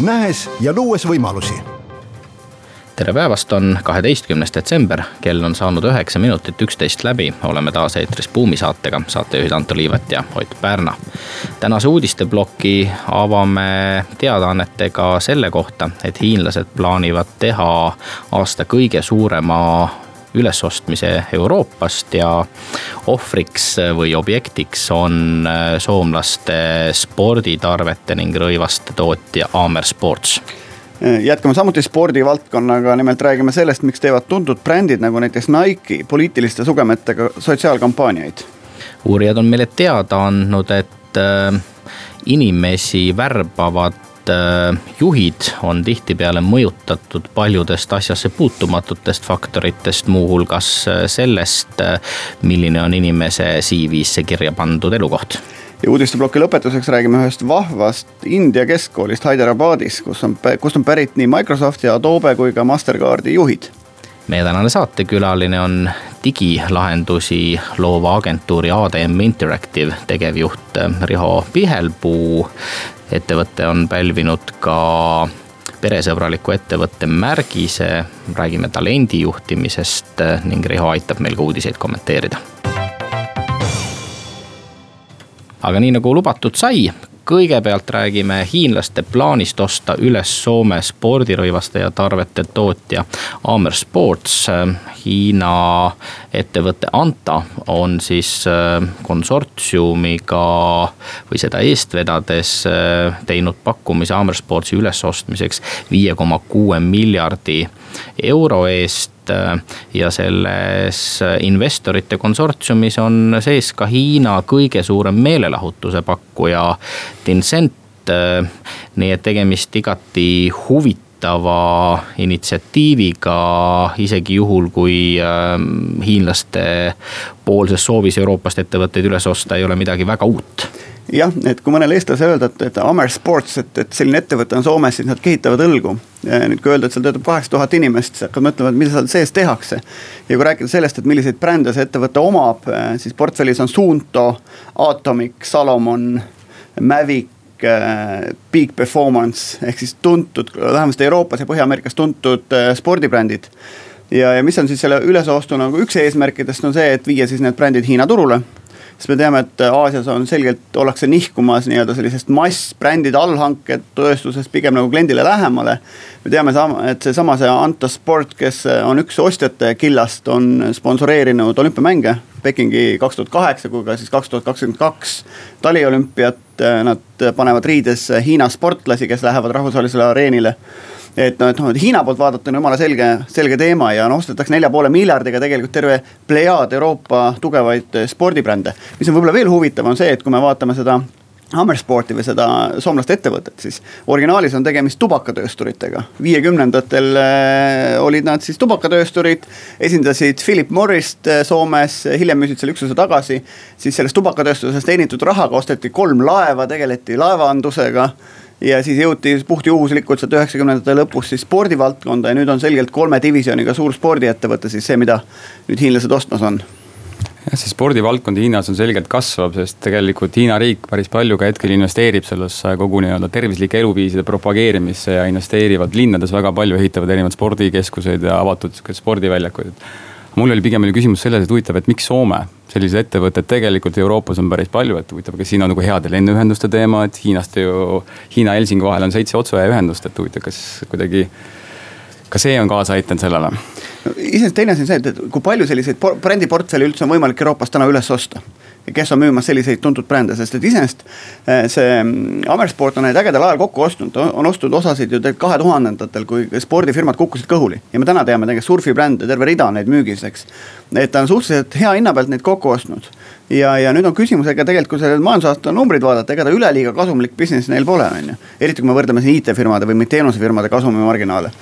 nähes ja luues võimalusi. Tere päevast, on kaheteistkümnes detsember, kell on saanud üheksa minutit üksteist läbi, oleme taas eetris Buumi saatega, saatejuhid Anto Liivet ja Ott Pärna. tänase uudisteploki avame teadaannetega selle kohta, et hiinlased plaanivad teha aasta kõige suurema ülesostmise Euroopast ja ohvriks või objektiks on soomlaste sporditarvete ning rõivaste tootja Amer Sports jätkame samuti spordivaldkonnaga, nimelt räägime sellest, miks teevad tuntud brändid nagu näiteks Nike poliitiliste sugemetega sotsiaalkampaaniaid. uurijad on meile teada andnud, et äh, inimesi värbavad äh, juhid on tihtipeale mõjutatud paljudest asjasse puutumatutest faktoritest, muuhulgas äh, sellest, milline on inimese CV-sse kirja pandud elukoht ja uudisteploki lõpetuseks räägime ühest vahvast India keskkoolist Hyderabadis, kus on, kust on pärit nii Microsofti, Adobe kui ka Mastercardi juhid. meie tänane saatekülaline on digilahendusi loova agentuuri ADM Interactive tegevjuht Riho Pihelpuu. Ettevõte on pälvinud ka peresõbraliku ettevõtte märgise, räägime talendi juhtimisest ning Riho aitab meil ka uudiseid kommenteerida. aga nii nagu lubatud sai, kõigepealt räägime hiinlaste plaanist osta üles Soome spordirõivaste ja tarvete tootja Amer Sports. Hiina ettevõte Anta on siis äh, konsortsiumiga või seda eest vedades äh, teinud pakkumise Amer Sportsi ülesostmiseks viie koma kuue miljardi euro eest ja selles investorite konsortsiumis on sees ka Hiina kõige suurem meelelahutuse pakkuja Tencent. nii et tegemist igati huvitava initsiatiiviga, isegi juhul, kui ähm, hiinlaste poolses soovis Euroopast ettevõtteid üles osta ei ole midagi väga uut jah, et kui mõnele eestlasele öelda, et, et Amer Sports, et, et selline ettevõte on Soomes, siis nad kehitavad õlgu. nüüd kui öelda, et seal töötab kaheksa tuhat inimest, siis hakkad mõtlema, et mida seal sees tehakse. ja kui rääkida sellest, et milliseid brände see ettevõte omab, siis portfellis on Suunto, Atomic, Salomon, Mavic. Big Performance ehk siis tuntud, vähemasti Euroopas ja Põhja-Ameerikas tuntud spordibrändid ja, ja mis on siis selle ülesostu nagu üks eesmärkidest on see, et viia siis need brändid Hiina turule sest me teame, et Aasias on selgelt, ollakse nihkumas nii-öelda sellisest massbrändide allhanked tööstusest pigem nagu kliendile lähemale. me teame et seesama see Anta Sport, kes on üks ostjate killast, on sponsoreerinud olümpiamänge. Pekingi kaks tuhat kaheksa kui ka siis kaks tuhat kakskümmend kaks taliolümpiat, nad panevad riides Hiina sportlasi, kes lähevad rahvusvahelisele areenile et noh, et noh, et Hiina poolt vaadata on jumala selge, selge teema ja noh, ostetakse nelja poole miljardiga tegelikult terve plejaad Euroopa tugevaid spordibrände. mis on võib-olla veel huvitavam, on see, et kui me vaatame seda Hammersporti või seda soomlaste ettevõtet, siis originaalis on tegemist tubakatöösturitega. viiekümnendatel äh, olid nad siis tubakatöösturid, esindasid Philip Morrist äh, Soomes, hiljem müüsid selle üksuse tagasi. siis sellest tubakatööstusest teenitud rahaga osteti kolm laeva, tegeleti laevandusega ja siis jõuti puhtjuhuslikult sealt üheksakümnendate lõpus siis spordivaldkonda ja nüüd on selgelt kolme divisjoniga suur spordiettevõte siis see, mida nüüd hiinlased ostmas on. Jah, see spordivaldkond Hiinas on selgelt kasvav, sest tegelikult Hiina riik päris palju ka hetkel investeerib sellesse kogu nii-öelda tervislike eluviiside propageerimisse ja investeerivad linnades väga palju, ehitavad erinevaid spordikeskuseid ja avatud sihukeseid spordiväljakuid, mul oli pigem oli küsimus selles, et huvitav, et miks Soome, sellised ettevõtted tegelikult Euroopas on päris palju, et huvitav, kas siin on nagu heade lennuühenduste teema, et Hiinast ju, Hiina-Helsingi vahel on seitse otseühendust, et huvitav, kas kuidagi ka see on kaasa aidanud sellele? Iseenesest teine asi on see, et kui palju selliseid brändiportfelle üldse on võimalik Euroopas täna üles osta kes on müümas selliseid tuntud brände, sest et iseenesest eh, see mm, Amersport on neid ägedal ajal kokku ostnud, on ostnud osasid ju tegelikult kahe tuhandendatel, kui spordifirmad kukkusid kõhuli. ja me täna teame tegelikult surfibrände, terve rida on neid müügis, eks. et ta on suhteliselt hea hinna pealt neid kokku ostnud ja, ja nüüd on küsimus, ega tegelikult kui selle majandusaasta numbrid vaadata, ega ta üleliiga kasumlik business neil pole, on ju. eriti kui me võrdleme siin IT-firmade või teenusefirmade kasumimarginaale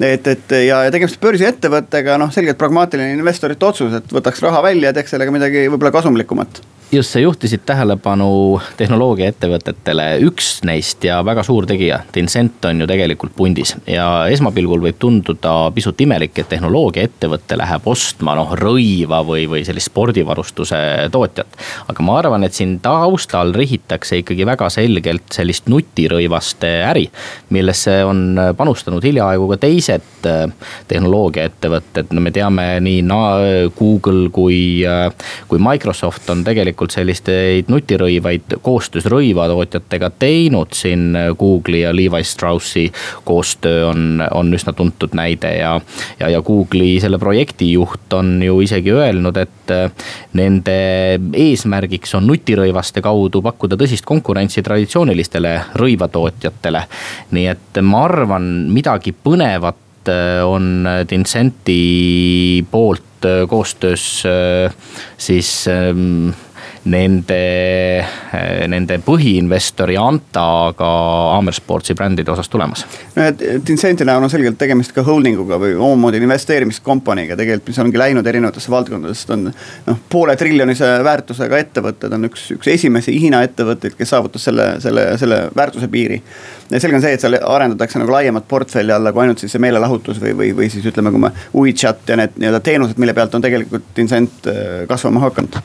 et, et ja, ja tegemist börsiettevõttega, noh selgelt pragmaatiline investorite otsus, et võtaks raha välja ja teeks sellega midagi võib-olla kasumlikumat just, sa juhtisid tähelepanu tehnoloogiaettevõtetele, üks neist ja väga suur tegija, Tencent on ju tegelikult pundis. ja esmapilgul võib tunduda pisut imelik, et tehnoloogiaettevõte läheb ostma noh rõiva või, või sellist spordivarustuse tootjat. aga ma arvan, et siin taustal rihitakse ikkagi väga selgelt sellist nutirõivaste äri, millesse on panustanud hiljaaegu ka teised äh, tehnoloogiaettevõtted, no me teame nii Google kui, äh, kui Microsoft on tegelikult tegelikult selliseid nutirõivaid koostöös rõivatootjatega teinud siin Google'i ja Levi Straussi koostöö on, on üsna tuntud näide ja. ja, ja Google'i selle projekti juht on ju isegi öelnud, et nende eesmärgiks on nutirõivaste kaudu pakkuda tõsist konkurentsi traditsioonilistele rõivatootjatele. nii et ma arvan, midagi põnevat on Tencenti poolt koostöös siis ähm, nende, nende põhiinvestori Antaga Amersportsi brändide osas tulemas? no et Tencenti näol on selgelt tegemist ka holding uga või omamoodi investeerimiskompaniiga tegelikult, mis ongi läinud erinevatesse valdkondadesse, on noh, poole triljonise väärtusega ettevõtted on üks, üks esimesi Hiina ettevõtteid, kes saavutas selle, selle, selle väärtuse piiri. ja selge on see, et seal arendatakse nagu laiemat portfelli alla kui ainult siis see meelelahutus või, või, või siis ütleme, kui me WeChat ja need nii-öelda teenused, mille pealt on tegelikult Tencent äh, kasvama hakanud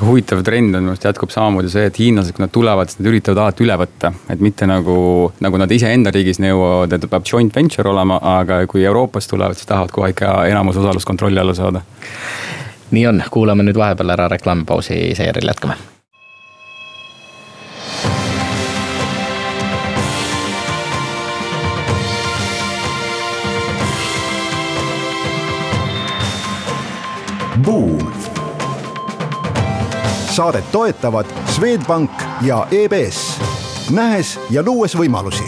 huvitav trend on minu arust jätkub samamoodi see, et hiinlased, kui nad tulevad, siis nad üritavad alati üle võtta. et mitte nagu, nagu nad iseenda riigis nõuavad, et peab joint venture olema, aga kui Euroopast tulevad, siis tahavad kohe ikka enamus osalust kontrolli alla saada. nii on, kuulame nüüd vahepeal ära reklaamipausi, seejärel jätkame Buum saadet toetavad Swedbank ja EBS, nähes ja luues võimalusi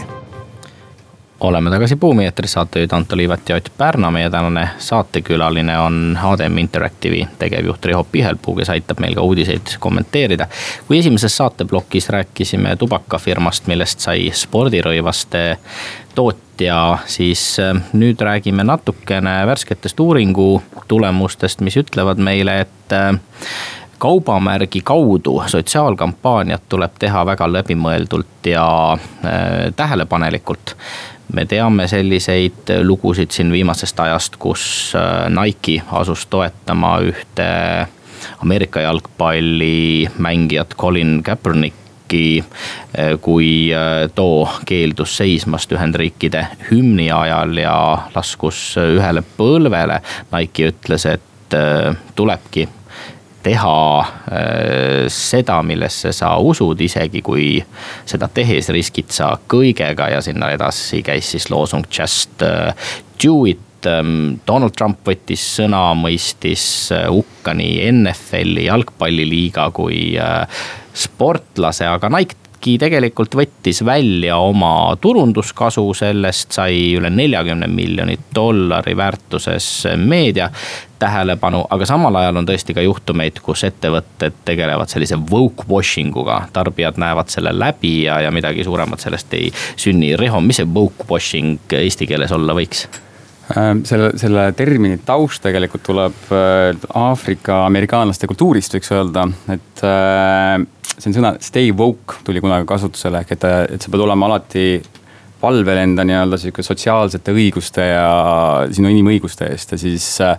oleme tagasi Buumi eetris, saatejuhid Anto Liivet ja Ott Pärna. meie tänane saatekülaline on ADM Interactive'i tegevjuht Riho Pihelpuu, kes aitab meil ka uudiseid kommenteerida. kui esimeses saateplokis rääkisime tubakafirmast, millest sai spordirõivaste tootja, siis äh, nüüd räägime natukene värsketest uuringu tulemustest, mis ütlevad meile, et äh, kaubamärgi kaudu sotsiaalkampaaniat tuleb teha väga läbimõeldult ja äh, tähelepanelikult me teame selliseid lugusid siin viimasest ajast, kus äh, Nike asus toetama ühte Ameerika jalgpallimängijat Colin Kaepernicki. Äh, kui too keeldus seismast Ühendriikide hümni ajal ja laskus ühele põlvele. Nike ütles, et tulebki teha äh, seda, millesse sa usud, isegi kui seda tehes riskid sa kõigega ja sinna edasi käis siis loosung just äh, do it. Ähm, Donald Trump võttis sõna, mõistis äh, hukka nii NFL-i, jalgpalliliiga kui sportlase, aga Nike Nike tegelikult võttis välja oma turunduskasu, sellest sai üle neljakümne miljoni dollari väärtuses meedia tähelepanu, aga samal ajal on tõesti ka juhtumeid, kus ettevõtted tegelevad sellise woke washing uga. tarbijad näevad selle läbi ja, ja midagi suuremat sellest ei sünni. Riho, mis see woke washing eesti keeles olla võiks? Äh, selle, selle termini taust tegelikult tuleb äh, Aafrika amerikaanlaste kultuurist, võiks öelda, et äh, see on sõna stay woke tuli kunagi kasutusele, ehk et, et sa pead olema alati valvel enda nii-öelda sihuke sotsiaalsete õiguste ja sinu inimõiguste eest ja siis äh,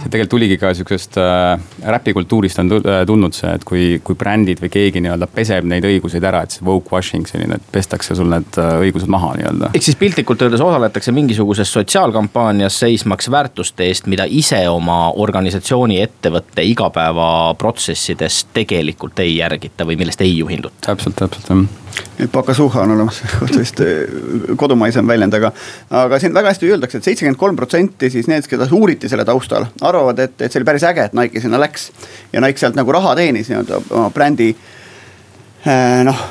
see tegelikult tuligi ka sihukesest äh, räpikultuurist on äh, tulnud see, et kui, kui brändid või keegi nii-öelda peseb neid õiguseid ära, et see woke washing selline, et pestakse sul need äh, õigused maha nii-öelda. ehk siis piltlikult öeldes osaletakse mingisuguses sotsiaalkampaanias seismaks väärtuste eest, mida ise oma organisatsiooni, ettevõtte igapäevaprotsessides tegelikult ei järgita või millest ei juhinduta. täpselt, täpselt jah Pakasuha on olemas, vist kodumaisem väljend, aga, aga siin väga hästi öeldakse et, et seitsekümmend kolm protsenti siis need, keda uuriti selle taustal, arvavad, et, et see oli päris äge, et Nike sinna läks. ja Nike sealt nagu raha teenis nii-öelda oma brändi noh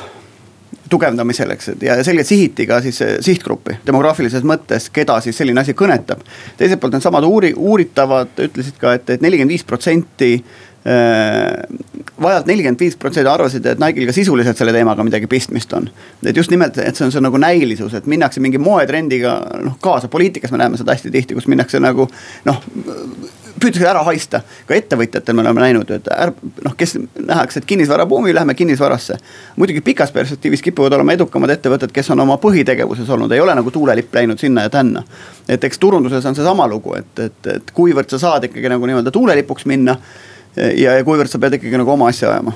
tugevdamisel, eks, et ja selgelt sihiti ka siis sihtgruppi demograafilises mõttes, keda siis selline asi kõnetab. teiselt poolt needsamad uuri-, uuritavad ütlesid ka et, et, et nelikümmend viis protsenti Äh, vajalt nelikümmend viis protsenti arvasid, et Nike'il ka sisuliselt selle teemaga midagi pistmist on. et just nimelt, et see on see nagu näilisus, et minnakse mingi moetrendiga noh kaasa, poliitikas me näeme seda hästi tihti, kus minnakse nagu noh püütakse ära haista, ka ettevõtjatel me oleme näinud, et är, noh, kes nähakse, et kinnisvarabuumi, läheme kinnisvarasse. muidugi pikas perspektiivis kipuvad olema edukamad ettevõtted, kes on oma põhitegevuses olnud, ei ole nagu tuulelipp läinud sinna ja tänna. et eks turunduses on seesama lugu, et, et, et kuivõrd sa saad ikkagi nagu nii-öelda tuulelipuks minna ja, ja kuivõrd sa pead ikkagi nagu oma asja ajama?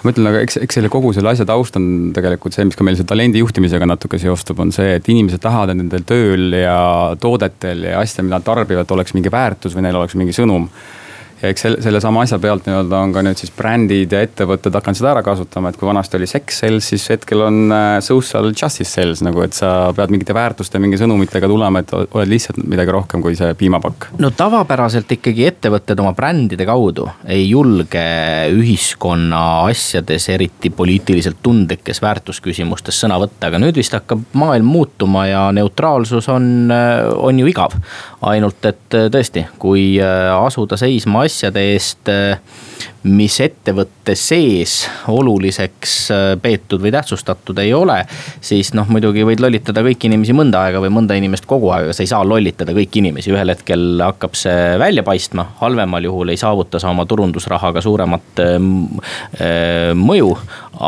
Ma ütlen, aga eks, eks selle kogu selle asja taust on tegelikult see, mis ka meil see talendi juhtimisega natuke seostub, on see, et inimesed tahavad, et nendel tööl ja toodetel ja asjadel, mida nad tarbivad, oleks mingi väärtus või neil oleks mingi sõnum ja eks selle, sellesama asja pealt nii-öelda on ka nüüd siis brändid ja ettevõtted hakanud seda ära kasutama, et kui vanasti oli sex sales, siis hetkel on äh, social justice sales nagu, et sa pead mingite väärtuste, mingi sõnumitega tulema, et oled lihtsalt midagi rohkem kui see piimapakk. no tavapäraselt ikkagi ettevõtted oma brändide kaudu ei julge ühiskonna asjades, eriti poliitiliselt tundlikes väärtusküsimustes sõna võtta, aga nüüd vist hakkab maailm muutuma ja neutraalsus on, äh, on ju igav. ainult et äh, tõesti, kui asuda seisma asjade eest, äh, mis ettevõtte sees oluliseks äh, peetud või tähtsustatud ei ole. siis noh, muidugi võid lollitada kõiki inimesi mõnda aega või mõnda inimest kogu aeg, aga sa ei saa lollitada kõiki inimesi, ühel hetkel hakkab see välja paistma. halvemal juhul ei saavuta sa oma turundusrahaga suuremat äh, mõju,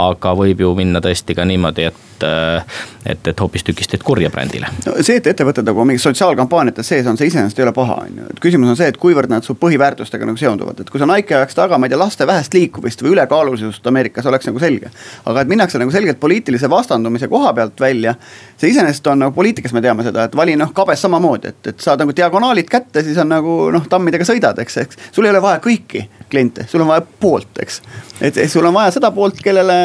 aga võib ju minna tõesti ka niimoodi, et et, et hoopistükkis teed kurja brändile. no see, et ettevõtted nagu mingis sotsiaalkampaaniates sees on, see iseenesest ei ole paha, on ju, et küsimus on see, et kuivõrd nad su põhiväärtustega nagu seonduvad, et kui sa Nike ajaks taga, ma ei tea, laste vähest liikumist või ülekaalulisust Ameerikas oleks nagu selge. aga et minnakse nagu selgelt poliitilise vastandumise koha pealt välja, see iseenesest on nagu poliitikas me teame seda, et vali noh, kabes samamoodi, et, et saad nagu diagonaalid kätte, siis on nagu noh, tammidega sõidad, eks, eks. sul ei ole vaja kõiki kliente, sul on vaja poolt, eks. et sul on vaja seda poolt, kellele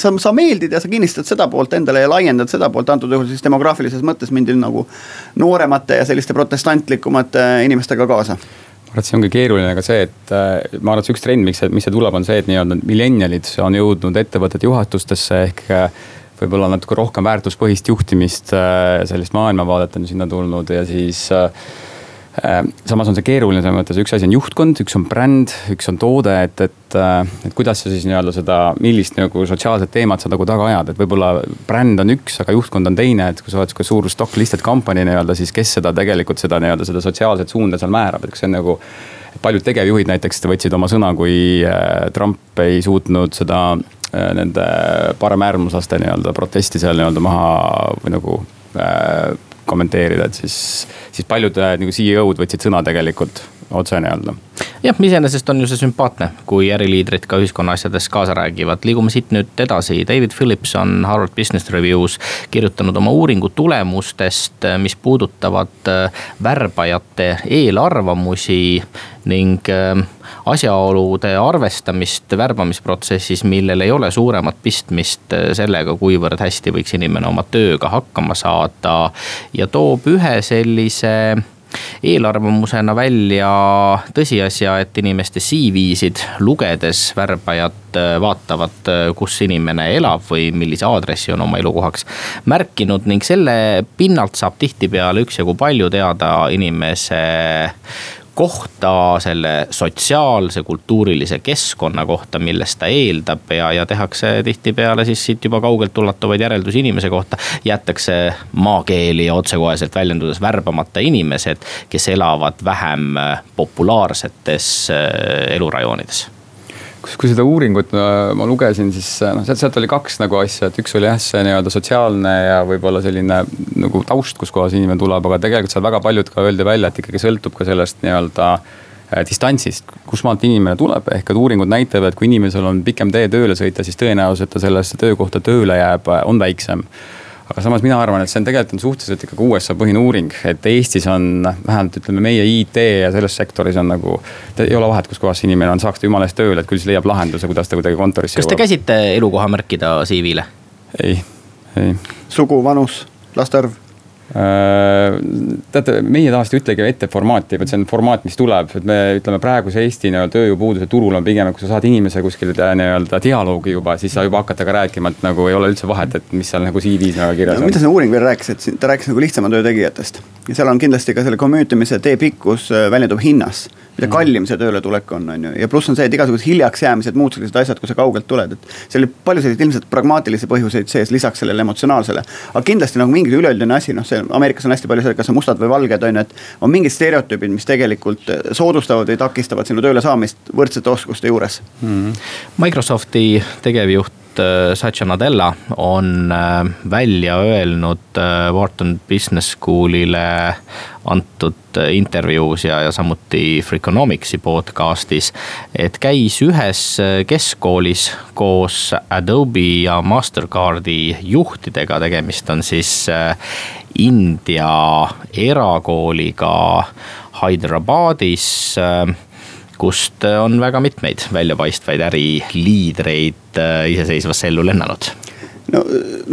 sa, sa meeldid ja sa kinnistad seda poolt endale ja laiendad seda poolt, antud juhul siis demograafilises mõttes mindi nagu nooremate ja selliste protestantlikumate inimestega kaasa ma arvan, et see ongi keeruline ka see, et äh, ma arvan, et see üks trend, miks see, miks see tuleb, on see, et nii-öelda millennialid on jõudnud ettevõtete juhatustesse ehk äh, võib-olla natuke rohkem väärtuspõhist juhtimist, äh, sellist maailmavaadet on sinna tulnud ja siis Äh, samas on see keeruline selles mõttes, üks asi on juhtkond, üks on bränd, üks on toode, et, et, äh, et kuidas sa siis nii-öelda seda, millist nagu sotsiaalset teemat sa nagu taga ajad, et võib-olla bränd on üks, aga juhtkond on teine, et kui sa oled sihuke suur stock listed company nii-öelda, siis kes seda tegelikult seda nii-öelda seda sotsiaalset suunda seal määrab, et kas see on nagu. paljud tegevjuhid näiteks võtsid oma sõna, kui äh, Trump ei suutnud seda nende paremäärmuslaste nii-öelda protesti seal nii-öelda maha või nagu kommenteerida, et siis, siis paljud äh, nagu CEO-d võtsid sõna tegelikult otse nii-öelda. Jah, iseenesest on ju see sümpaatne, kui äriliidrid ka ühiskonna asjades kaasa räägivad, liigume siit nüüd edasi. David Phillips on Harvard Business Reviews kirjutanud oma uuringu tulemustest, mis puudutavad äh, värbajate eelarvamusi ning äh, asjaolude arvestamist värbamisprotsessis, millel ei ole suuremat pistmist sellega, kuivõrd hästi võiks inimene oma tööga hakkama saada. ja toob ühe sellise eelarvamusena välja tõsiasja, et inimeste CV-sid lugedes värbajad äh, vaatavad, kus inimene elab või millise aadressi on oma elukohaks märkinud ning selle pinnalt saab tihtipeale üksjagu palju teada inimese kohta, selle sotsiaalse, kultuurilise keskkonna kohta, millest ta eeldab ja, ja tehakse tihtipeale siis siit juba kaugelt ulatuvaid järeldusi inimese kohta. jätakse maakeeli ja otsekoheselt väljendudes värbamata inimesed, kes elavad vähem populaarsetes äh, elurajoonides kui seda uuringut ma lugesin, siis noh, sealt, sealt oli kaks nagu asja, et üks oli jah, see nii-öelda sotsiaalne ja võib-olla selline nagu taust, kus kohas inimene tuleb, aga tegelikult seal väga paljud ka öeldi välja, et ikkagi sõltub ka sellest nii-öelda äh, distantsist, kus maalt inimene tuleb, ehk et uuringud näitavad, et kui inimesel on pikem tee tööle sõita, siis tõenäosus, et ta sellesse töökohta tööle jääb, on väiksem aga samas mina arvan, et see on tegelikult on suhteliselt ikkagi USA põhine uuring, et Eestis on vähemalt ütleme, meie IT ja selles sektoris on nagu. ei ole vahet, kus kohas inimene on, saaks ta jumala eest tööle, et küll siis leiab lahenduse, kuidas ta kuidagi kontorisse kas te käsite elukoha märkida CV-le? ei, ei. sugu, vanus, laste arv teate, meie tavaliselt ei ütlegi ette formaati, vaid see on formaat, mis tuleb, et me ütleme praeguse Eesti nii-öelda tööjõupuuduse turul on pigem, kui sa saad inimese kuskil nii-öelda dialoogi juba, siis sa juba hakkad temaga rääkima, et nagu ei ole üldse vahet, et mis seal nagu CV-s nagu kirjas on. mida see uuring veel rääkis, et ta rääkis nagu lihtsama töö tegijatest ja seal on kindlasti ka selle commute imise tee pikkus äh, väljendub hinnas mida mm. kallim see tööletulek on, on ju, ja pluss on see, et igasugused hiljaks jäämised, muud sellised asjad, kui sa kaugelt tuled, et. seal oli palju selliseid ilmselt pragmaatilisi põhjuseid sees, lisaks sellele emotsionaalsele. aga kindlasti nagu mingi üleüldine asi, noh, see Ameerikas on hästi palju see, kas on mustad või valged, on ju, et. on mingid stereotüübid, mis tegelikult soodustavad või takistavad sinu tööle saamist võrdsete oskuste juures mm.. Microsofti tegevjuht Äh, Satya Nadella on äh, välja öelnud äh, Wharton Business School'ile antud intervjuus ja, ja samuti Freakonomicsi podcast'is. et käis ühes keskkoolis koos Adobe ja Mastercardi juhtidega, tegemist on siis India erakooliga Hyderabadis kust äh, on väga mitmeid väljapaistvaid äriliidreid äh, iseseisvasse ellu lennanud. no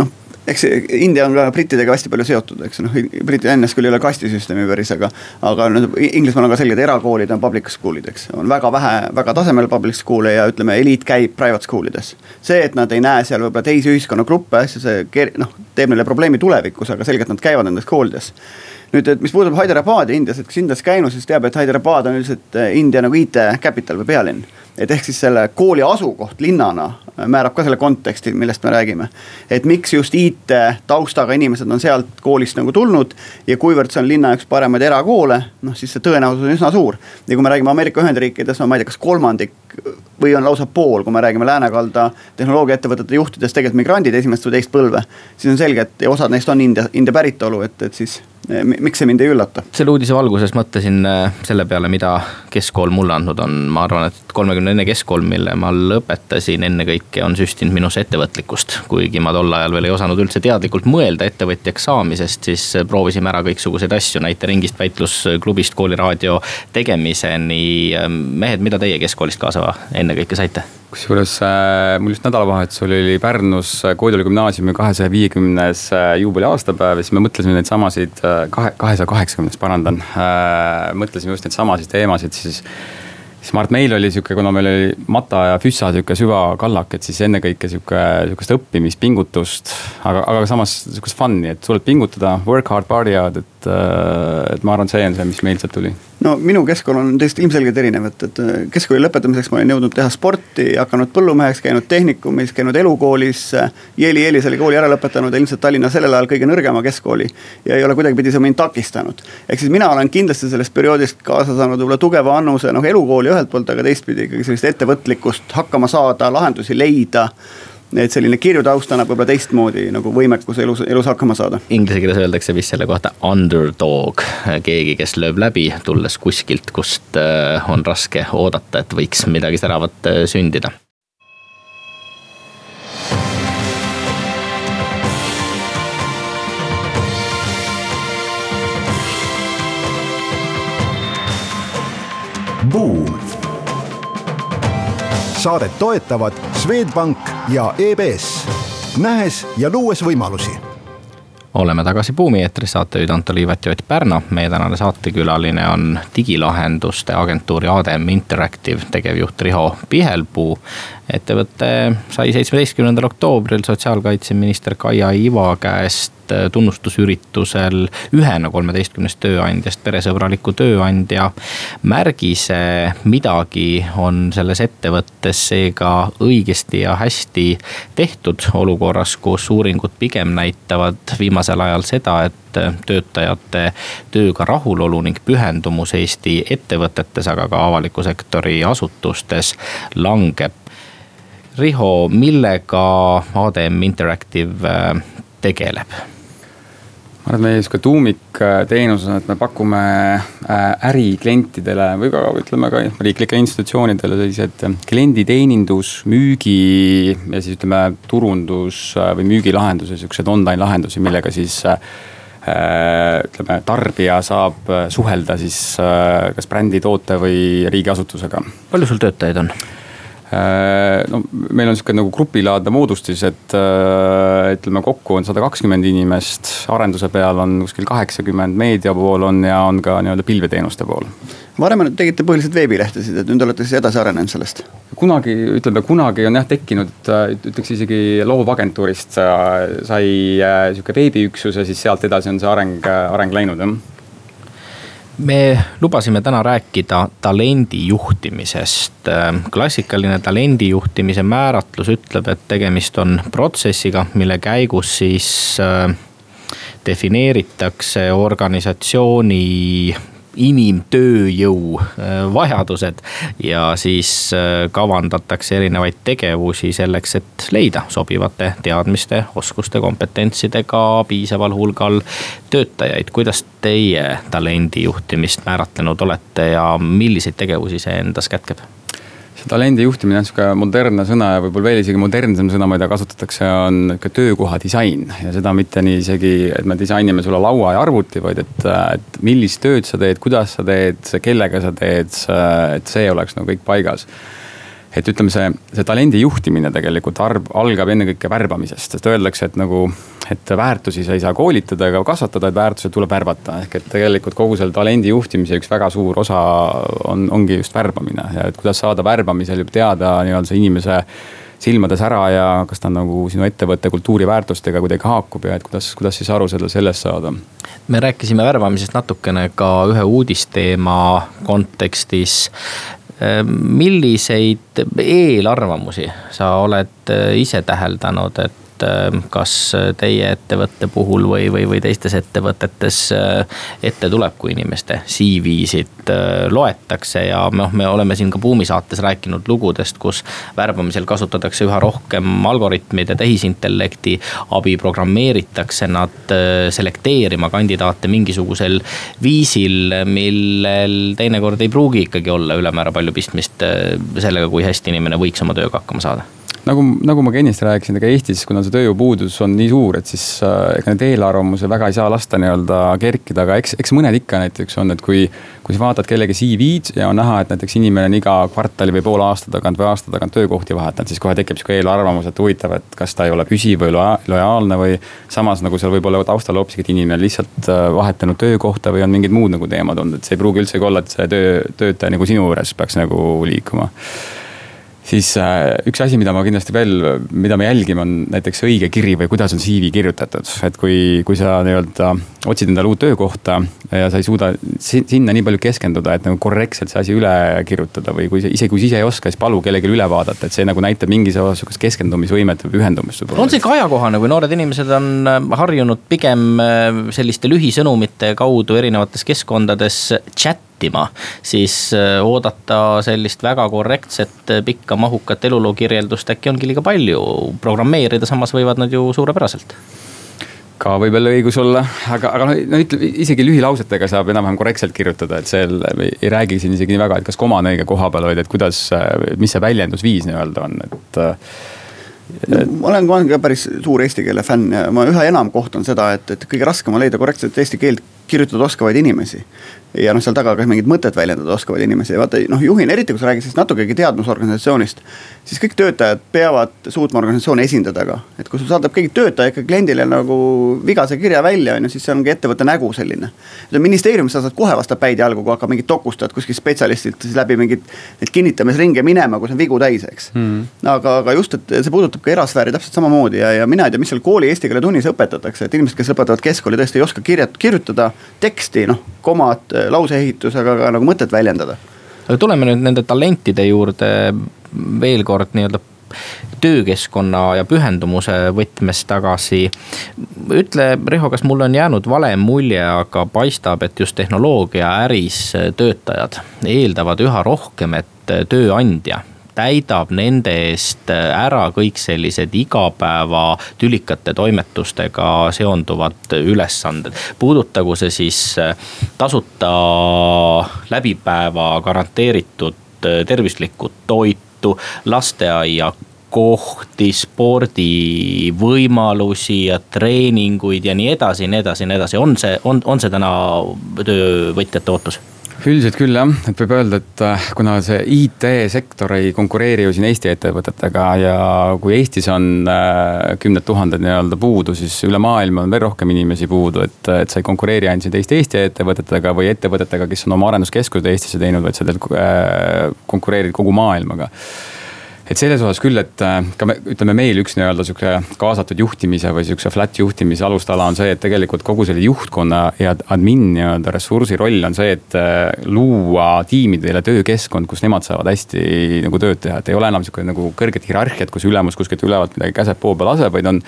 noh eks India on ka brittidega hästi palju seotud, eks noh, Briti NS küll ei ole kastisüsteemi päris, aga. aga no Inglismaal on ka selged erakoolid on public school'id, eks, on väga vähe, väga tasemel public school'e ja ütleme, eliit käib private school ides. see, et nad ei näe seal võib-olla teisi ühiskonnagruppe, see noh, teeb neile probleemi tulevikus, aga selgelt nad käivad nendes koolides nüüd, et mis puudutab Hyderabadi Indias, et kes Indias käinud, siis teab, et Hyderabad on üldiselt eh, India nagu IT capital või pealinn. Et ehk siis selle kooli asukoht linnana määrab ka selle konteksti, millest me räägime. et miks just IT taustaga inimesed on sealt koolist nagu tulnud ja kuivõrd see on linna üks paremaid erakoole, noh siis see tõenäosus on üsna suur. ja kui me räägime Ameerika Ühendriikides, no ma ei tea, kas kolmandik või on lausa pool, kui me räägime läänekalda tehnoloogiaettevõtete juhtidest, tegelikult migrandid esimest või teist põlve. siis on selge, et osad neist on India, India päritolu, et, et siis Eh, miks see mind ei üllata? selle uudise valguses mõtlesin eh, selle peale, mida keskkool mulle andnud on, ma arvan, et kolmekümnene keskkool, mille ma lõpetasin, ennekõike on süstinud minus ettevõtlikkust. kuigi ma tol ajal veel ei osanud üldse teadlikult mõelda ettevõtjaks saamisest, siis proovisime ära kõiksuguseid asju, näiteringist, väitlusklubist, kooliraadio tegemiseni. mehed, mida teie keskkoolist kaasa ennekõike saite? kusjuures äh, mul just nädalavahetusel oli Pärnus Koidula gümnaasiumi kahesaja viiekümnes äh, juubeli aastapäev ja siis me mõtlesime neid samasid äh,, kahe, kahesaja kaheksakümnes, parandan mõtlesime just neid samasid teemasid, siis siis ma arvan, et meil oli sihuke, kuna meil oli Mata ja Füssa sihuke süvakallak, et siis ennekõike sihuke, sihukest õppimist, pingutust. aga, aga samas sihukest fun'i, et suudad pingutada, work hard, party hard, et, et ma arvan, see on see, mis meilt sealt tuli no minu keskkool on teist ilmselgelt erinev, et, et äh, keskkooli lõpetamiseks ma olin jõudnud teha sporti, hakanud põllumeheks, käinud tehnikumis, käinud elukoolis. Jeeli Eelis oli kooli ära lõpetanud ja ilmselt Tallinna sellel ajal kõige nõrgema keskkooli. ja ei ole kuidagipidi see mind takistanud. ehk siis mina olen kindlasti sellest perioodist kaasa saanud võib-olla tugeva annuse noh elukooli ühelt poolt, aga teistpidi ikkagi sellist ettevõtlikkust, hakkama saada, lahendusi leida et selline kirjutaust annab võib-olla teistmoodi nagu võimekuse elus, elus hakkama saada. Inglise keeles öeldakse vist selle kohta underdog, keegi, kes lööb läbi, tulles kuskilt, kust äh, on raske oodata, et võiks midagi säravat äh, sündida Buum saadet toetavad Swedbank ja EBS, nähes ja luues võimalusi oleme tagasi Buumi eetris, saatejuhid Anto Liivet ja Ott Pärna. meie tänane saatekülaline on digilahenduste agentuuri ADM Interactive tegevjuht Riho Pihelpuu. Ettevõte sai seitsmeteistkümnendal oktoobril sotsiaalkaitseminister Kaia Iva käest Äh, tunnustusüritusel ühena kolmeteistkümnest tööandjast peresõbraliku tööandja märgise. midagi on selles ettevõttes seega õigesti ja hästi tehtud olukorras, kus uuringud pigem näitavad viimasel ajal seda, et töötajate tööga rahulolu ning pühendumus Eesti ettevõtetes, aga ka avaliku sektori asutustes langeb. Riho, millega ADM Interactive äh, tegeleb? ma arvan, et meie sihuke tuumikteenus on, et me pakume äh, äriklientidele või ka ütleme ka riiklikele institutsioonidele sellised äh, klienditeenindus, müügi ja siis ütleme turundus äh, või müügilahendusi, siukseid online lahendusi, millega siis ütleme, tarbija saab suhelda siis kas brändi, toote või riigiasutusega. palju sul töötajaid on? No meil on sihuke nagu grupilaadne moodustis, et ütleme kokku on sada kakskümmend inimest, arenduse peal on kuskil kaheksakümmend, meedia pool on ja on ka nii-öelda pilveteenuste pool varem tegite põhiliselt veebilehtesid, et nüüd olete siis edasi arenenud sellest? kunagi, ütleme kunagi on jah tekkinud, ütleks isegi loovagentuurist sai äh, sihuke veebiüksus ja siis sealt edasi on see areng, areng läinud jah me lubasime täna rääkida talendi juhtimisest. klassikaline talendi juhtimise määratlus ütleb, et tegemist on protsessiga, mille käigus siis äh, defineeritakse organisatsiooni inimtööjõu äh, vajadused. ja siis äh, kavandatakse erinevaid tegevusi selleks, et leida sobivate teadmiste, oskuste, kompetentsidega piisaval hulgal töötajaid. kuidas teie talendi juhtimist määratlenud olete ja milliseid tegevusi see endas kätkeb? Talendi juhtimine on sihuke modernne sõna ja võib-olla veel isegi modernsem sõna, mida kasutatakse, on nihuke töökoha disain. ja seda mitte nii isegi, et me disainime sulle laua ja arvuti, vaid et, et millist tööd sa teed, kuidas sa teed, kellega sa teed, et see oleks nagu kõik paigas et ütleme, see, see talendi juhtimine tegelikult arv, algab ennekõike värbamisest, sest öeldakse, et nagu, et väärtusi sa ei saa koolitada ega kasvatada, et väärtused tuleb värvata. ehk et tegelikult kogu selle talendi juhtimise üks väga suur osa on, ongi just värbamine ja et kuidas saada värbamisel juba teada nii-öelda see inimese silmades ära ja kas ta nagu sinu ettevõtte kultuuriväärtustega kuidagi haakub ja et kuidas, kuidas siis aru selle, sellest saada? me rääkisime värbamisest natukene ka ühe uudisteema kontekstis. Ehm, milliseid eelarvamusi sa oled eh, ise täheldanud, et et äh, kas teie ettevõtte puhul või, või, või teistes ettevõtetes äh, ette tuleb, kui inimeste CV-sid äh, loetakse ja noh, me oleme siin ka Buumi saates rääkinud lugudest, kus värbamisel kasutatakse üha rohkem algoritmide, tehisintellekti abi, programmeeritakse nad selekteerima kandidaate mingisugusel viisil, millel teinekord ei pruugi ikkagi olla ülemäära palju pistmist sellega, kui hästi inimene võiks oma tööga hakkama saada nagu, nagu ma ka ennist rääkisin, ega Eestis, kuna see tööjõupuudus on nii suur, et siis äh, ega neid eelarvamusi väga ei saa lasta nii-öelda kerkida, aga eks, eks mõned ikka näiteks on, et kui. kui sa vaatad kellegi CV-d ja on näha, et näiteks inimene on iga kvartali või poole aasta tagant või aasta tagant töökohti vahetanud, siis kohe tekib sihuke eelarvamus, et huvitav, et kas ta ei ole püsiv või lojaalne või. samas nagu seal võib olla taustal hoopiski, et inimene lihtsalt äh, vahetanud töökohta või on mingid muud nagu teemad olnud, et see ei pruugi üldsegi olla, et see töö, töötaja nagu sinu juures peaks nagu liikuma siis äh, üks asi, mida ma kindlasti veel, mida me jälgime, on näiteks õige kiri või kuidas on CV kirjutatud. et kui, kui sa nii-öelda otsid endale uut töökohta ja sa ei suuda sinna nii palju keskenduda, et nagu korrektselt see asi üle kirjutada või kui isegi kui sa ise ei oska, siis palu kellelgi üle vaadata, et see nagu näitab mingisugust sihukest keskendumisvõimet või pühendumist. on see ikka ajakohane, kui noored inimesed on äh, harjunud pigem äh, selliste lühisõnumite kaudu erinevates keskkondades chat vältima, siis äh, oodata sellist väga korrektset, äh, pikka, mahukat eluloo kirjeldust äkki ongi liiga palju. programmeerida samas võivad nad ju suurepäraselt ka võib jälle õigus olla, aga, aga noh, no ütleme isegi lühilausetega saab enam-vähem korrektselt kirjutada, et seal ei räägi siin isegi nii väga, et kas koma on õige koha peal, vaid et kuidas, mis see väljendusviis nii-öelda on, et ma olen ka päris suur eesti keele fänn ja ma üha enam kohtan seda, et, et kõige raskem on leida korrektset eesti keelt kirjutada oskavaid inimesi ja noh, seal taga ka mingit mõtet väljendada oskavaid inimesi ja vaata noh, juhina, eriti kui sa räägid siis natukegi teadmusorganisatsioonist. siis kõik töötajad peavad suutma organisatsiooni esindada ka, et kui sul saadab keegi töötaja ikka kliendile nagu vigase kirja välja, on ju, siis see ongi ettevõtte nägu selline. ministeeriumis sa saad kohe vastu päid jalgu, kui hakkab mingit dokustad kuskilt spetsialistilt siis läbi mingit neid kinnitamisringe minema, kus on vigu täis, eks mm.. aga, aga just, et see puudutab ka erasfääri täpselt samamoodi ja, ja mina ei tea, mis seal kooli eesti keele tunnis õpetatakse, et inimesed, kes lõpetavad keskkooli, tõesti ei oska kirjat-, kirjutada teksti, noh, komad lauseehitusega ka nagu mõtet väljendada. aga tuleme nüüd nende talentide juurde veel kord nii-öelda töökeskkonna ja pühendumuse võtmes tagasi. ütle, Riho, kas mul on jäänud vale mulje, aga paistab, et just tehnoloogiaäris töötajad eeldavad üha rohkem, et tööandja täidab nende eest ära kõik sellised igapäeva tülikate toimetustega seonduvad ülesanded. puudutagu see siis äh, tasuta läbipäeva garanteeritud äh, tervislikku toitu, lasteaia kohti, spordivõimalusi ja treeninguid ja nii edasi, nii edasi, nii edasi, on see, on, on see täna töövõtjate ootus? Üldiselt küll jah, et võib öelda, et äh, kuna see IT-sektor ei konkureeri ju siin Eesti ettevõtetega ja kui Eestis on äh, kümned tuhanded nii-öelda puudu, siis üle maailma on veel rohkem inimesi puudu, et, et sa ei konkureeri ainult siin teiste Eesti ettevõtetega või ettevõtetega, kes on oma arenduskeskused Eestisse teinud, vaid sa tegelikult äh, konkureerid kogu maailmaga et selles osas küll, et äh, ka me, ütleme meil üks nii-öelda sihuke kaasatud juhtimise või sihukese flat juhtimise alustala on see, et tegelikult kogu selle juhtkonna ja admin nii-öelda ressursi roll on see, et äh, luua tiimidele töökeskkond, kus nemad saavad hästi nagu tööd teha, et ei ole enam sihuke nagu kõrget hierarhiat, kus ülemus kuskilt ülevalt midagi käseb poo peal laseb, vaid on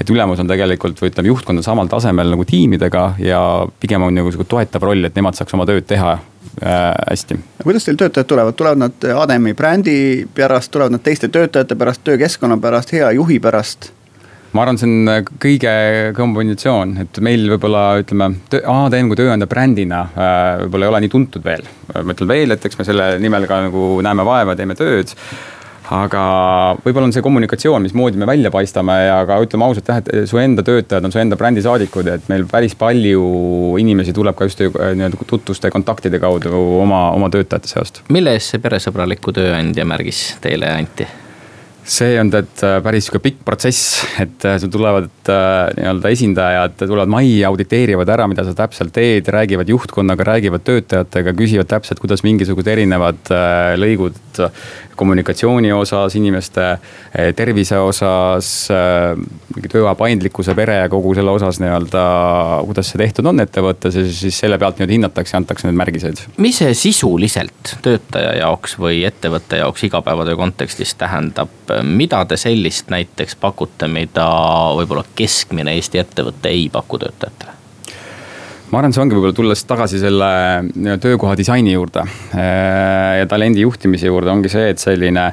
et ülemus on tegelikult või ütleme, juhtkond on samal tasemel nagu tiimidega ja pigem on nagu sihuke toetav roll, et nemad saaks oma tööd teha äh, hästi. kuidas teil töötajad tulevad, tulevad nad Ademi brändi pärast, tulevad nad teiste töötajate pärast, töökeskkonna pärast, hea juhi pärast? ma arvan, see on äh, kõige kombinatsioon, et meil võib-olla ütleme, ADM kui tööandja brändina äh, võib-olla ei ole nii tuntud veel. ma ütlen veel, et eks me selle nimel ka nagu näeme vaeva, teeme tööd aga võib-olla on see kommunikatsioon, mismoodi me välja paistame ja ka ütleme ausalt jah, et su enda töötajad on su enda brändisaadikud, et meil päris palju inimesi tuleb ka just äh, nii-öelda tutvuste kontaktide kaudu oma, oma töötajate seast. mille eest see peresõbraliku tööandja märgis teile anti? see on tead äh, päris sihuke pikk protsess, et äh, sul tulevad nii-öelda esindajad tulevad majja, auditeerivad ära, mida sa täpselt teed, räägivad juhtkonnaga, räägivad töötajatega, küsivad täpselt, kuidas mingisugused erinevad lõigud kommunikatsiooni osas, inimeste tervise osas, mingi tööaja paindlikkuse, pere ja kogu selle osas nii-öelda, kuidas see tehtud on ettevõttes ja siis selle pealt nii-öelda hinnatakse ja antakse need märgised. mis see sisuliselt töötaja jaoks või ettevõtte jaoks igapäevatöö kontekstis tähendab? mida te sellist näiteks pakute, mida võib-olla keskmine Eesti ettevõte ei paku töötajatele? Ma arvan, see ongi võib-olla tulles tagasi selle töökoha disaini juurde äh, ja talendi juhtimise juurde ongi see, et selline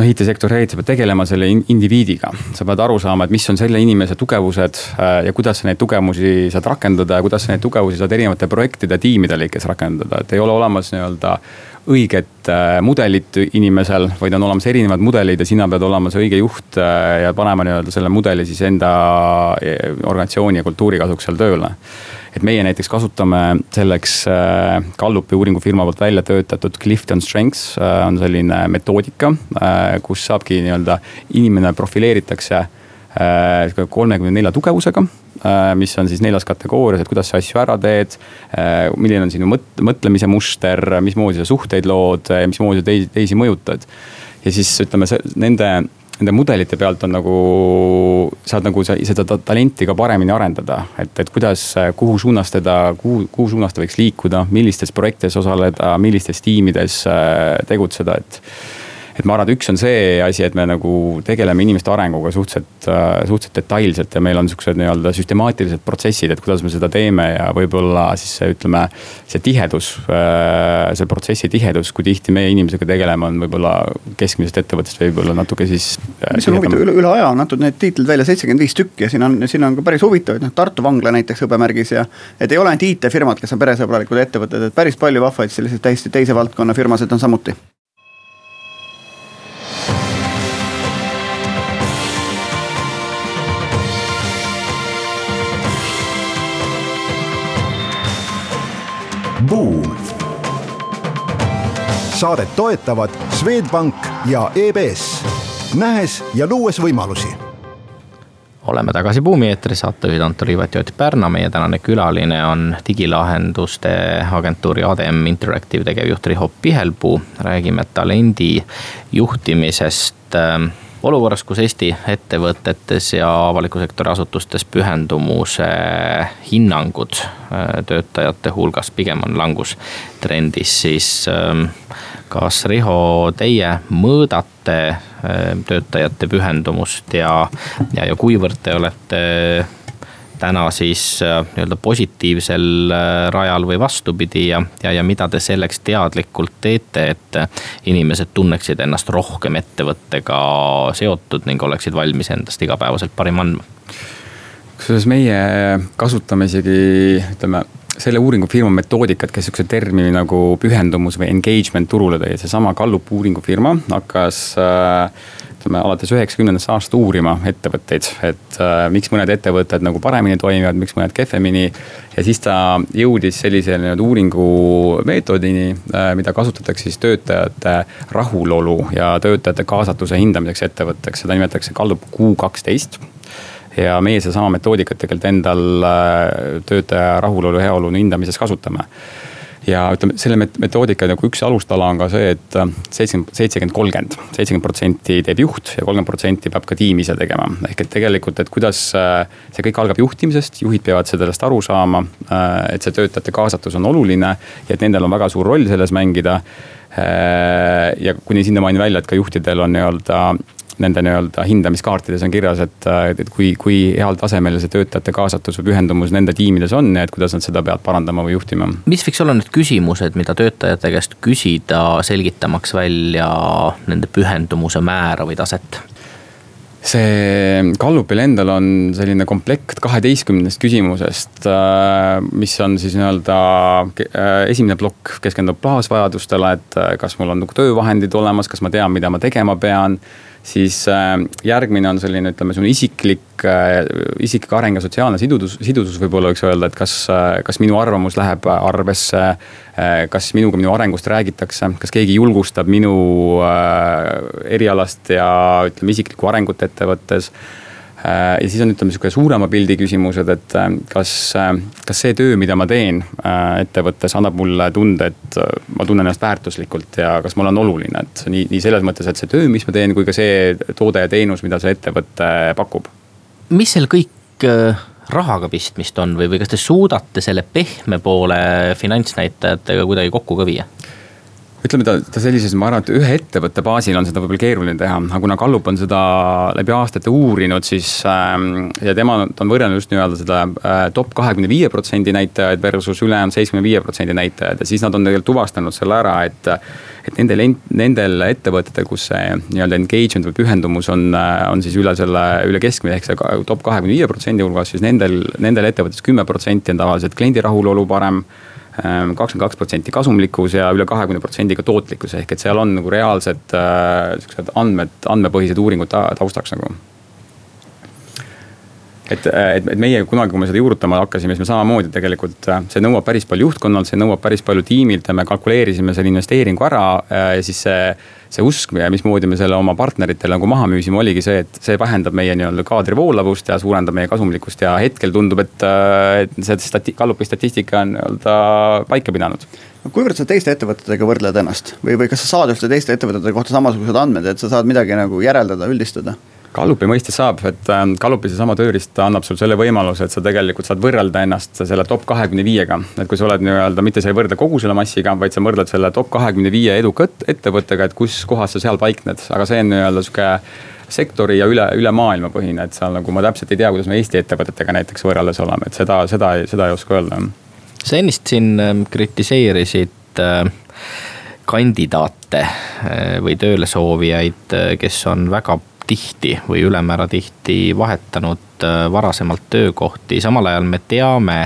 noh, IT-sektor eriti peab tegelema selle indiviidiga. sa pead aru saama, et mis on selle inimese tugevused äh, ja kuidas sa neid tugevusi saad rakendada ja kuidas sa neid tugevusi saad erinevate projektide, tiimide lõikes rakendada, et ei ole olemas nii-öelda õiget äh, mudelit inimesel, vaid on olemas erinevad mudelid ja sina pead olema see õige juht äh, ja panema nii-öelda selle mudeli siis enda äh, organisatsiooni ja kultuuri kasuks seal tööle. et meie näiteks kasutame selleks Gallupi uuringufirma poolt välja töötatud Clifton Strengths on selline metoodika, kus saabki nii-öelda inimene profileeritakse kolmekümne nelja tugevusega Äh, mis on siis neljas kategoorias, et kuidas sa asju ära teed. Äh, milline on sinu mõt-, mõtlemise muster, mismoodi sa suhteid lood, mismoodi teisi, teisi mõjutad. ja siis ütleme, nende, nende mudelite pealt on nagu, saad nagu seda talenti ka paremini arendada. et, et kuidas, kuhu suunas teda, kuhu, kuhu suunas ta võiks liikuda, millistes projektides osaleda, millistes tiimides äh, tegutseda, et et ma arvan, et üks on see asi, et me nagu tegeleme inimeste arenguga suhteliselt, äh, suhteliselt detailselt ja meil on sihukesed nii-öelda süstemaatilised protsessid, et kuidas me seda teeme ja võib-olla siis see, ütleme. see tihedus, äh, see protsessi tihedus, kui tihti meie inimesega tegeleme, on võib-olla keskmisest ettevõttest võib-olla natuke siis. Äh, mis on huvitav, üle, üle aja on antud need tiitlid välja seitsekümmend viis tükki ja siin on, siin on ka päris huvitavaid, noh Tartu vangla näiteks hõbemärgis ja. et ei ole ainult IT-firmad, kes on peresõbralikud ettevõtted, et päris palju vahvaid selliseid täiesti teise valdkonna firmasid on samuti Buum. saadet toetavad Swedbank ja EBS, nähes ja luues võimalusi oleme tagasi Buumi eetris, saatejuhid Anto Liivat ja Ott Pärna, meie tänane külaline on digilahenduste agentuuri ADM Interactive tegevjuht Riho Pihelpuu. räägime talendi juhtimisest olukorras, kus Eesti ettevõtetes ja avaliku sektori asutustes pühendumuse hinnangud äh, töötajate hulgas pigem on langustrendis, siis ähm, kas Riho, teie mõõdate äh, töötajate pühendumust ja, ja, ja kuivõrd te olete täna siis äh, nii-öelda positiivsel äh, rajal või vastupidi ja, ja, ja mida te selleks teadlikult teete, et äh, inimesed tunneksid ennast rohkem ettevõttega seotud ning oleksid valmis endast igapäevaselt parim andma? kusjuures meie kasutame isegi ütleme selle uuringufirma metoodikat, kes sihukese termini nagu pühendumus või engagement turule tõi, seesama Gallup uuringufirma hakkas äh, ütleme alates üheksakümnendast aastast uurima ettevõtteid, et äh, miks mõned ettevõtted nagu paremini toimivad, miks mõned kehvemini. ja siis ta jõudis sellise nii-öelda uuringumeetodini äh,, mida kasutatakse siis töötajate rahulolu ja töötajate kaasatuse hindamiseks ettevõtteks, seda nimetatakse Gallup Q kaksteist ja meie sedasama metoodikat tegelikult endal äh, töötaja rahulolu, heaolu hindamises kasutame ja ütleme, selle metoodika nagu üks alustala on ka see et, äh, seitsekümmend, seitsekümmend, kolmkümmend, seitsekümmend protsenti teeb juht ja kolmkümmend protsenti peab ka tiim ise tegema. ehk et tegelikult, et kuidas äh, see kõik algab juhtimisest, juhid peavad sellest aru saama. et see töötajate kaasatus on oluline ja et nendel on väga suur roll selles mängida ja kuni sinnamaani välja, et ka juhtidel on nii-öelda nende nii-öelda hindamiskaartides on kirjas, et, et kui, kui heal tasemel see töötajate kaasatus või pühendumus nende tiimides on ja et kuidas nad seda peavad parandama või juhtima. mis võiks olla need küsimused, mida töötajate käest küsida, selgitamaks välja nende pühendumuse määra või taset? see Gallupil endal on selline komplekt kaheteistkümnest küsimusest, äh, mis on siis nii-öelda äh, esimene plokk keskendub baasvajadustele, et äh, kas mul on nagu töövahendid olemas, kas ma tean, mida ma tegema pean siis äh, järgmine on selline, ütleme, selline isiklik, äh, isiklik areng ja sotsiaalne sidusus, sidusus võib-olla võiks öelda, et kas, äh, kas minu arvamus läheb arvesse. kas minuga minu arengust räägitakse, kas keegi julgustab minu erialast ja ütleme isiklikku arengut ettevõttes ja siis on, ütleme sihuke suurema pildi küsimused, et äh, kas, äh, kas see töö, mida ma teen ettevõttes, annab mulle tunde, et ma tunnen ennast väärtuslikult ja kas mul on oluline, et nii, nii selles mõttes, et see töö, mis ma teen, kui ka see toode ja teenus, mida see ettevõte pakub. mis seal kõik rahaga pistmist on või, või kas te suudate selle pehme poole finantsnäitajatega kuidagi kokku ka viia? Ütleme ta, ta sellises, ma arvan, et ühe ettevõtte baasil on seda võib-olla keeruline teha, aga kuna Gallup on seda läbi aastate uurinud, siis ähm,. ja tema on võrrelnud just nii-öelda seda äh, top kahekümne viie protsendi näitajaid versus ülejäänud seitsmekümne viie protsendi näitajaid ja siis nad on tegelikult tuvastanud selle ära, et. et nendel, nendel ettevõtetel, kus see nii-öelda engagement või pühendumus on, äh, on siis üle selle, üle keskmise ehk see top kahekümne viie protsendi hulgas, siis nendel, nendel ettevõtetes kümme protsenti on tavaliselt kliendi rahulolu parem kakskümmend kaks protsenti kasumlikkus ja üle kahekümne protsendiga tootlikkus, ehk et seal on nagu reaalsed äh, sihukesed andmed, andmepõhised uuringud taustaks nagu et, et, et meie kunagi, kui me seda juurutama hakkasime, siis me samamoodi tegelikult, äh, see nõuab päris palju juhtkonnalt, see nõuab päris palju tiimilt ja me kalkuleerisime selle investeeringu ära äh, ja siis see. See usk mismoodi me selle oma partneritele nagu maha müüsime, oligi see, et see vähendab meie nii-öelda kaadri voolavust ja suurendab meie kasumlikkust ja hetkel tundub, et, et see stati-, Gallupi statistika on nii-öelda paika pidanud no kuivõrd sa teiste ettevõtetega võrdled ennast või, või kas sa saad üldse teiste ettevõtete kohta samasugused andmed, et sa saad midagi nagu järeldada, üldistada? Gallupi mõistes saab, et ähm, Gallupi seesama tööriist annab sul selle võimaluse, et sa tegelikult saad võrrelda ennast selle top kahekümne viiega. et kui sa oled nii-öelda, mitte sa ei võrdle kogu selle massiga, vaid sa võrdled selle top kahekümne viie eduka ettevõttega, et kus kohas sa seal paikned, aga see on nii-öelda sihuke sektori ja üle, üle maailma põhine, et seal nagu ma täpselt ei tea, kuidas me Eesti ettevõtetega näiteks võrreldes oleme, et seda, seda, seda ei oska öelda. sa ennist siin ähm, kritiseerisid äh, kandidaate äh, või tööle soovijaid, äh, kes on väga tihti või ülemäära tihti vahetanud äh, varasemalt töökohti, samal ajal me teame,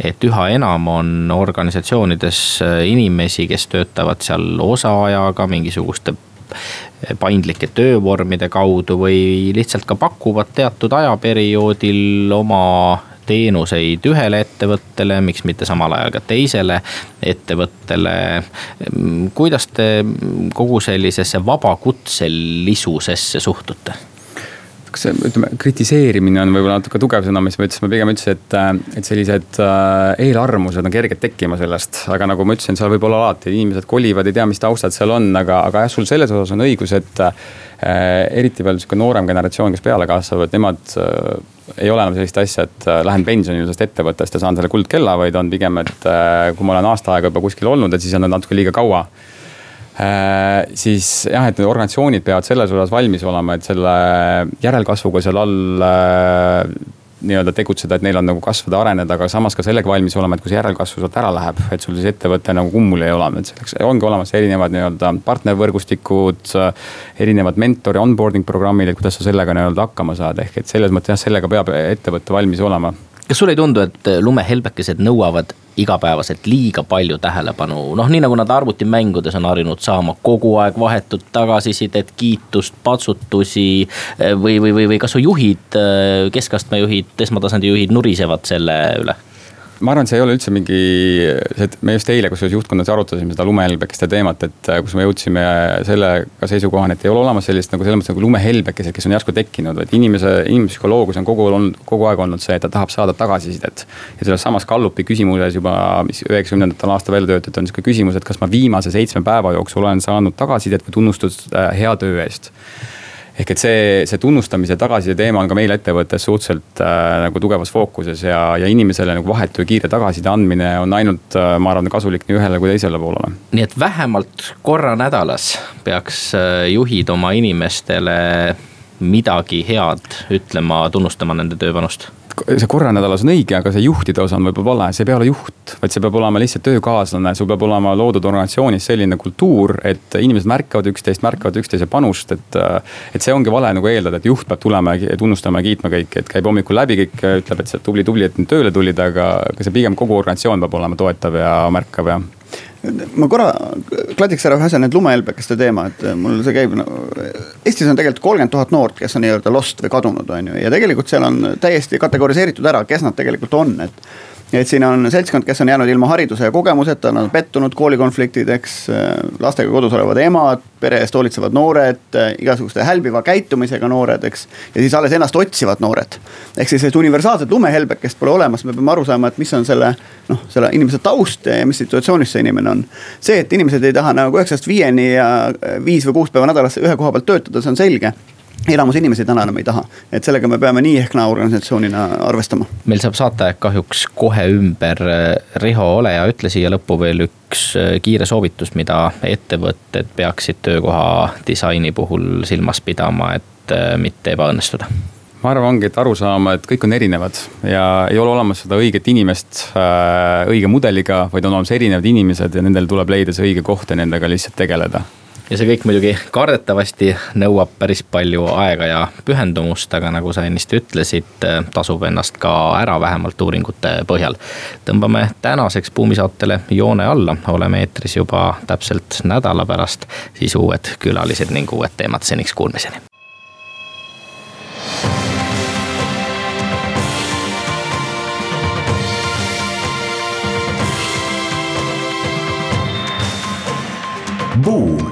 et üha enam on organisatsioonides äh, inimesi, kes töötavad seal osaajaga mingisuguste paindlike töövormide kaudu või lihtsalt ka pakuvad teatud ajaperioodil oma teenuseid ühele ettevõttele, miks mitte samal ajal ka teisele ettevõttele. kuidas te kogu sellisesse vabakutselisusesse suhtute? kas ütleme, kritiseerimine on võib-olla natuke tugev sõna, mis ma ütlesin, ma pigem ütlesin, et, äh, et sellised äh, eelarvamused on kerged tekkima sellest. aga nagu ma ütlesin, seal võib olla alati, inimesed kolivad, ei tea, mis taustad seal on, aga, aga jah, sul selles osas on õigus, et äh,. eriti veel sihuke noorem generatsioon, kes peale kasvavad, nemad äh, ei ole enam sellist asja, et äh, lähen pensionile sellest ettevõttest ja saan selle kuldkella, vaid on pigem, et äh, kui ma olen aasta aega juba kuskil olnud, et siis on natuke liiga kaua. Äh, siis jah, et need organisatsioonid peavad selles osas valmis olema, et selle järelkasvuga seal all nii-öelda tegutseda, et neil on nagu kasvada, areneda, aga samas ka sellega valmis olema, et kui see järelkasv sealt ära läheb, et sul siis ettevõte nagu kummuli ei ole, et selleks ongi olemas erinevad nii-öelda partnervõrgustikud. erinevad mentori onboarding programmid, et kuidas sa sellega nii-öelda hakkama saad, ehk et selles mõttes jah, sellega peab ettevõte valmis olema kas sulle ei tundu, et lumehelbekesed nõuavad igapäevaselt liiga palju tähelepanu, noh, nii nagu nad arvutimängudes on harjunud saama kogu aeg vahetut tagasisidet, kiitust, patsutusi. või, või, või, või kasvõi juhid, keskastme juhid, esmatasandi juhid nurisevad selle üle ma arvan, et see ei ole üldse mingi, see, et me just eile kusjuures juhtkonnas arutasime seda lumehelbekeste teemat, et äh, kus me jõudsime sellega seisukohani, et ei ole olemas sellist nagu selles mõttes nagu lumehelbekesed, kes on järsku tekkinud, vaid inimese, inimpsühholoogias on kogu olnud, kogu aeg olnud see, et ta tahab saada tagasisidet. ja selles samas Gallupi küsimuses juba, mis üheksakümnendatel aastal välja töötati, on sihuke küsimus, et kas ma viimase seitsme päeva jooksul olen saanud tagasisidet või tunnustust äh, hea töö eest ehk et see, see tunnustamise tagasiside teema on ka meil ettevõttes suhteliselt äh, nagu tugevas fookuses ja, ja inimesele nagu vahetu ja kiire tagasiside andmine on ainult äh,, ma arvan, kasulik nii ühele kui teisele poolele. nii et vähemalt korra nädalas peaks äh, juhid oma inimestele midagi head ütlema, tunnustama nende tööpanust? See korra nädalas on õige, aga see juhtide osa on võib-olla vale, see ei pea olema juht, vaid see peab olema lihtsalt töökaaslane, sul peab olema loodud organisatsioonis selline kultuur, et inimesed märkavad üksteist, märkavad üksteise panust, et. et see ongi vale nagu eeldada, et juht peab tulema ja tunnustama ja kiitma kõiki, et käib hommikul läbi kõik, ütleb, et sa tubli, tubli, et nüüd tööle tulid, aga, aga see pigem kogu organisatsioon peab olema toetav ja märkav ja ma korra kladiks ära ühe asja, need lumehelbekeste teema, et mul see käib no,. Eestis on tegelikult kolmkümmend tuhat noort, kes on nii-öelda lost või kadunud, on ju, ja tegelikult seal on täiesti kategoriseeritud ära, kes nad tegelikult on, et et siin on seltskond, kes on jäänud ilma hariduse ja kogemuseta, nad on pettunud, koolikonfliktid, eks. lastega kodus olevad emad, pere eest hoolitsevad noored, igasuguste hälbiva käitumisega noored, eks. ja siis alles ennast otsivad noored. ehk siis sellist universaalset lumehelbekest pole olemas, me peame aru saama, et mis on selle noh, selle inimese taust ja mis situatsioonis see inimene on. see, et inimesed ei taha nagu üheksast viieni ja viis või kuus päeva nädalas ühe koha pealt töötada, see on selge enamus inimesi täna enam ei taha, et sellega me peame nii ehk naa organisatsioonina arvestama. meil saab saateaeg kahjuks kohe ümber. Riho Oleja, ütle siia lõppu veel üks äh, kiire soovitus, mida ettevõtted peaksid töökoha disaini puhul silmas pidama, et äh, mitte ebaõnnestuda ma arvan, ongi, et aru saama, et kõik on erinevad ja ei ole olemas seda õiget inimest äh, õige mudeliga, vaid on olemas erinevad inimesed ja nendel tuleb leida see õige koht ja nendega lihtsalt tegeleda ja see kõik muidugi kardetavasti nõuab päris palju aega ja pühendumust, aga nagu sa ennist ütlesid, tasub ennast ka ära, vähemalt uuringute põhjal. tõmbame tänaseks Buumi saatele joone alla, oleme eetris juba täpselt nädala pärast, siis uued külalised ning uued teemad, seniks kuulmiseni. Buum